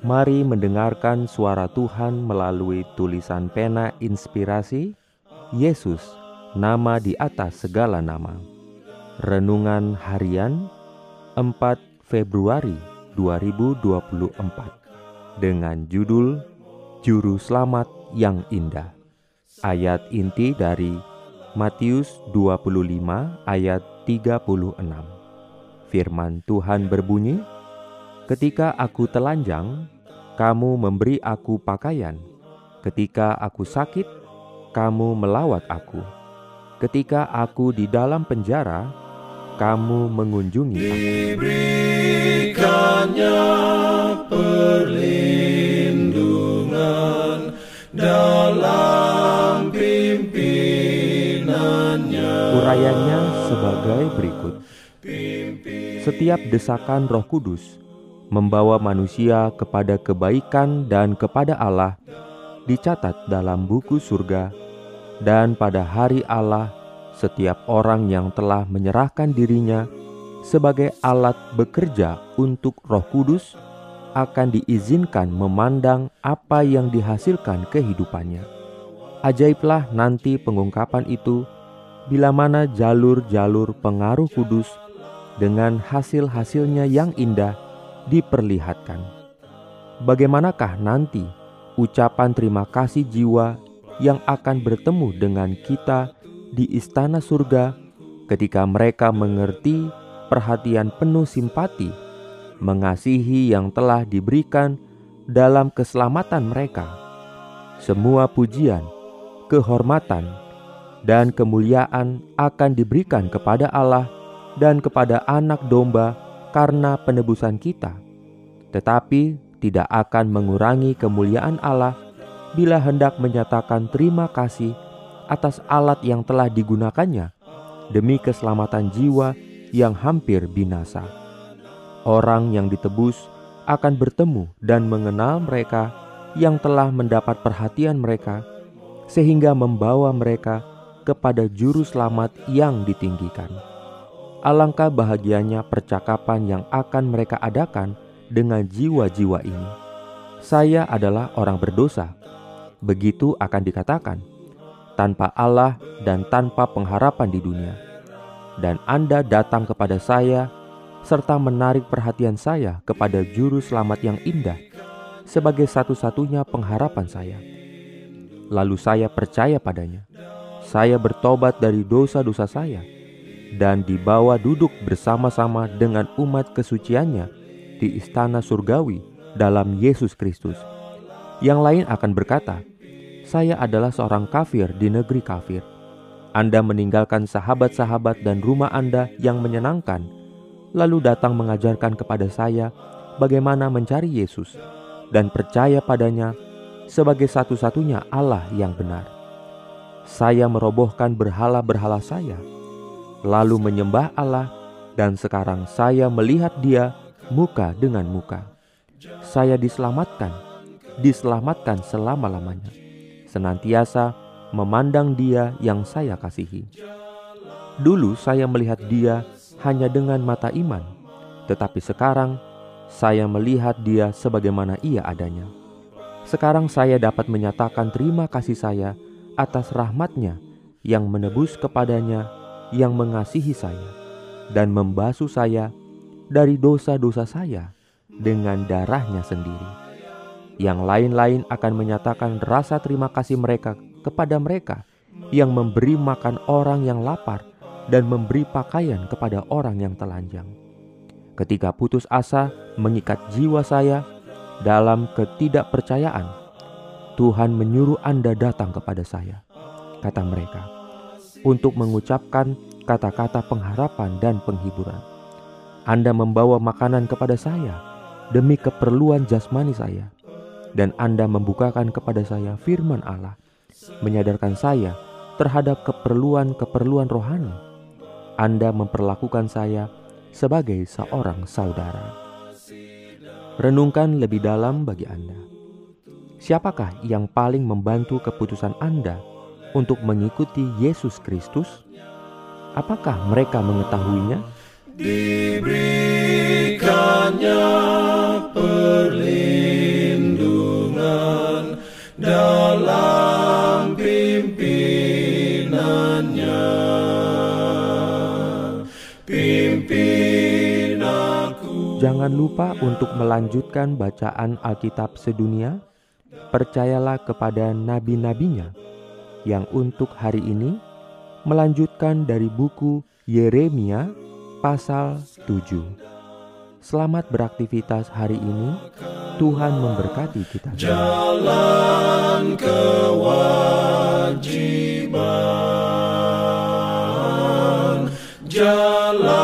Mari mendengarkan suara Tuhan melalui tulisan pena inspirasi Yesus, nama di atas segala nama. Renungan harian 4 Februari 2024 dengan judul Juru Selamat yang Indah. Ayat inti dari Matius 25 ayat 36. Firman Tuhan berbunyi, Ketika aku telanjang, kamu memberi aku pakaian. Ketika aku sakit, kamu melawat aku. Ketika aku di dalam penjara, kamu mengunjungi aku. Diberikannya perlindungan dalam pimpinannya. Urayanya sebagai berikut. Setiap desakan Roh Kudus membawa manusia kepada kebaikan dan kepada Allah dicatat dalam buku surga dan pada hari Allah setiap orang yang telah menyerahkan dirinya sebagai alat bekerja untuk Roh Kudus akan diizinkan memandang apa yang dihasilkan kehidupannya. Ajaiblah nanti pengungkapan itu bila mana jalur-jalur pengaruh kudus dengan hasil-hasilnya yang indah diperlihatkan. Bagaimanakah nanti ucapan terima kasih jiwa yang akan bertemu dengan kita di istana surga ketika mereka mengerti perhatian penuh simpati, mengasihi yang telah diberikan dalam keselamatan mereka. Semua pujian, kehormatan, dan kemuliaan akan diberikan kepada Allah dan kepada Anak Domba karena penebusan kita, tetapi tidak akan mengurangi kemuliaan Allah bila hendak menyatakan terima kasih atas alat yang telah digunakannya demi keselamatan jiwa yang hampir binasa. Orang yang ditebus akan bertemu dan mengenal mereka yang telah mendapat perhatian mereka, sehingga membawa mereka kepada Juru Selamat yang ditinggikan. Alangkah bahagianya percakapan yang akan mereka adakan dengan jiwa-jiwa ini. Saya adalah orang berdosa. Begitu akan dikatakan, tanpa Allah dan tanpa pengharapan di dunia. Dan Anda datang kepada saya serta menarik perhatian saya kepada juru selamat yang indah sebagai satu-satunya pengharapan saya. Lalu saya percaya padanya. Saya bertobat dari dosa-dosa saya dan dibawa duduk bersama-sama dengan umat kesuciannya di istana surgawi dalam Yesus Kristus. Yang lain akan berkata, "Saya adalah seorang kafir di negeri kafir." Anda meninggalkan sahabat-sahabat dan rumah Anda yang menyenangkan, lalu datang mengajarkan kepada saya bagaimana mencari Yesus dan percaya padanya sebagai satu-satunya Allah yang benar. Saya merobohkan berhala-berhala saya lalu menyembah Allah, dan sekarang saya melihat Dia muka dengan muka. Saya diselamatkan, diselamatkan selama-lamanya, senantiasa memandang Dia yang saya kasihi. Dulu saya melihat Dia hanya dengan mata iman, tetapi sekarang saya melihat Dia sebagaimana Ia adanya. Sekarang saya dapat menyatakan terima kasih saya atas rahmatnya yang menebus kepadanya yang mengasihi saya dan membasuh saya dari dosa-dosa saya dengan darahnya sendiri. Yang lain-lain akan menyatakan rasa terima kasih mereka kepada mereka yang memberi makan orang yang lapar dan memberi pakaian kepada orang yang telanjang. Ketika putus asa mengikat jiwa saya dalam ketidakpercayaan, Tuhan menyuruh Anda datang kepada saya, kata mereka, untuk mengucapkan kata-kata pengharapan dan penghiburan. Anda membawa makanan kepada saya demi keperluan jasmani saya, dan Anda membukakan kepada saya firman Allah, menyadarkan saya terhadap keperluan-keperluan rohani. Anda memperlakukan saya sebagai seorang saudara. Renungkan lebih dalam bagi Anda. Siapakah yang paling membantu keputusan Anda untuk mengikuti Yesus Kristus? Apakah mereka mengetahuinya? Diberikannya perlindungan dalam pimpinannya. Pimpin aku. Jangan lupa untuk melanjutkan bacaan Alkitab sedunia. Percayalah kepada nabi-nabinya yang untuk hari ini melanjutkan dari buku Yeremia pasal 7. Selamat beraktivitas hari ini. Tuhan memberkati kita. Jalan kewajiban. Jalan